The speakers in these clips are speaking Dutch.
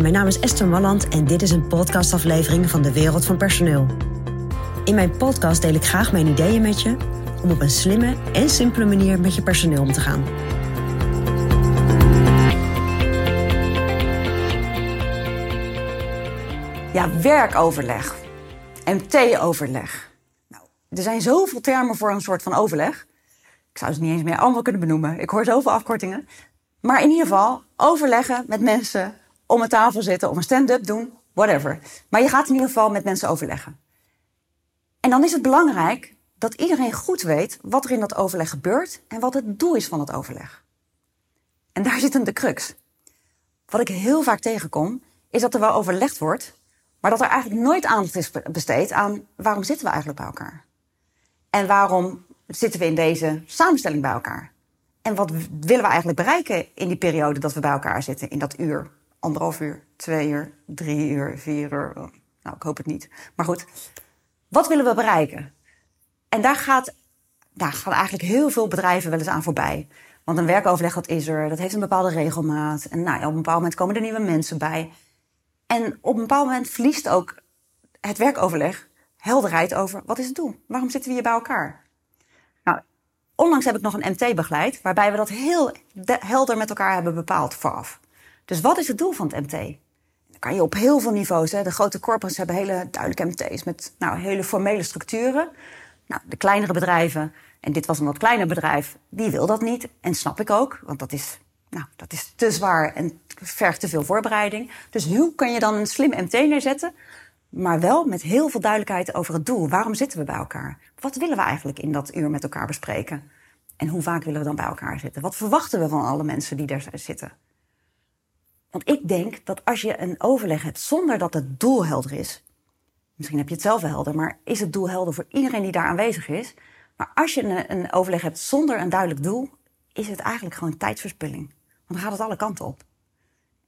Mijn naam is Esther Malland en dit is een podcastaflevering van de Wereld van Personeel. In mijn podcast deel ik graag mijn ideeën met je om op een slimme en simpele manier met je personeel om te gaan. Ja, werkoverleg. MT-overleg. Nou, er zijn zoveel termen voor een soort van overleg. Ik zou ze niet eens meer allemaal kunnen benoemen. Ik hoor zoveel afkortingen. Maar in ieder geval, overleggen met mensen, om een tafel zitten, om een stand-up doen, whatever. Maar je gaat in ieder geval met mensen overleggen. En dan is het belangrijk dat iedereen goed weet wat er in dat overleg gebeurt en wat het doel is van het overleg. En daar zit hem de crux. Wat ik heel vaak tegenkom, is dat er wel overlegd wordt, maar dat er eigenlijk nooit aandacht is besteed aan waarom zitten we eigenlijk bij elkaar? En waarom zitten we in deze samenstelling bij elkaar? En wat willen we eigenlijk bereiken in die periode dat we bij elkaar zitten? In dat uur, anderhalf uur, twee uur, drie uur, vier uur. Nou, ik hoop het niet. Maar goed, wat willen we bereiken? En daar gaat, daar gaan eigenlijk heel veel bedrijven wel eens aan voorbij. Want een werkoverleg, dat is er, dat heeft een bepaalde regelmaat. En nou, op een bepaald moment komen er nieuwe mensen bij. En op een bepaald moment verliest ook het werkoverleg helderheid over wat is het doel? Waarom zitten we hier bij elkaar? Nou, onlangs heb ik nog een MT begeleid, waarbij we dat heel helder met elkaar hebben bepaald vooraf. Dus wat is het doel van het MT? Dan kan je op heel veel niveaus. Hè. De grote corporates hebben hele duidelijke MT's met nou, hele formele structuren. Nou, de kleinere bedrijven, en dit was een wat kleiner bedrijf, die wil dat niet. En snap ik ook, want dat is, nou, dat is te zwaar en vergt te veel voorbereiding. Dus hoe kan je dan een slim MT neerzetten, maar wel met heel veel duidelijkheid over het doel? Waarom zitten we bij elkaar? Wat willen we eigenlijk in dat uur met elkaar bespreken? En hoe vaak willen we dan bij elkaar zitten? Wat verwachten we van alle mensen die daar zitten? Want ik denk dat als je een overleg hebt zonder dat het doel helder is, misschien heb je het zelf wel helder, maar is het doel helder voor iedereen die daar aanwezig is? Maar als je een, een overleg hebt zonder een duidelijk doel, is het eigenlijk gewoon tijdsverspilling. Want dan gaat het alle kanten op.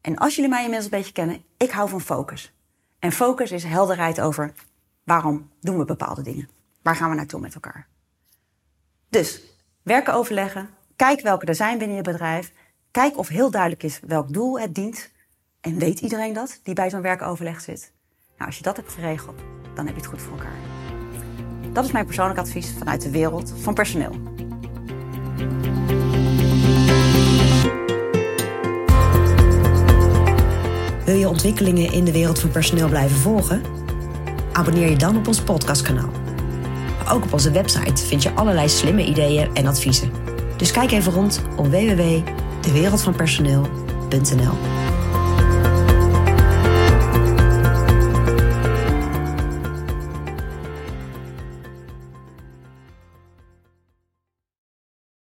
En als jullie mij een beetje kennen, ik hou van focus. En focus is helderheid over waarom doen we bepaalde dingen. Waar gaan we naartoe met elkaar? Dus werken overleggen. Kijk welke er zijn binnen je bedrijf. Kijk of heel duidelijk is welk doel het dient. En weet iedereen dat, die bij zo'n werkoverleg zit? Nou, als je dat hebt geregeld, dan heb je het goed voor elkaar. Dat is mijn persoonlijk advies vanuit de wereld van personeel. Wil je ontwikkelingen in de wereld van personeel blijven volgen? Abonneer je dan op ons podcastkanaal. Ook op onze website vind je allerlei slimme ideeën en adviezen. Dus kijk even rond op www.dewereldvanpersoneel.nl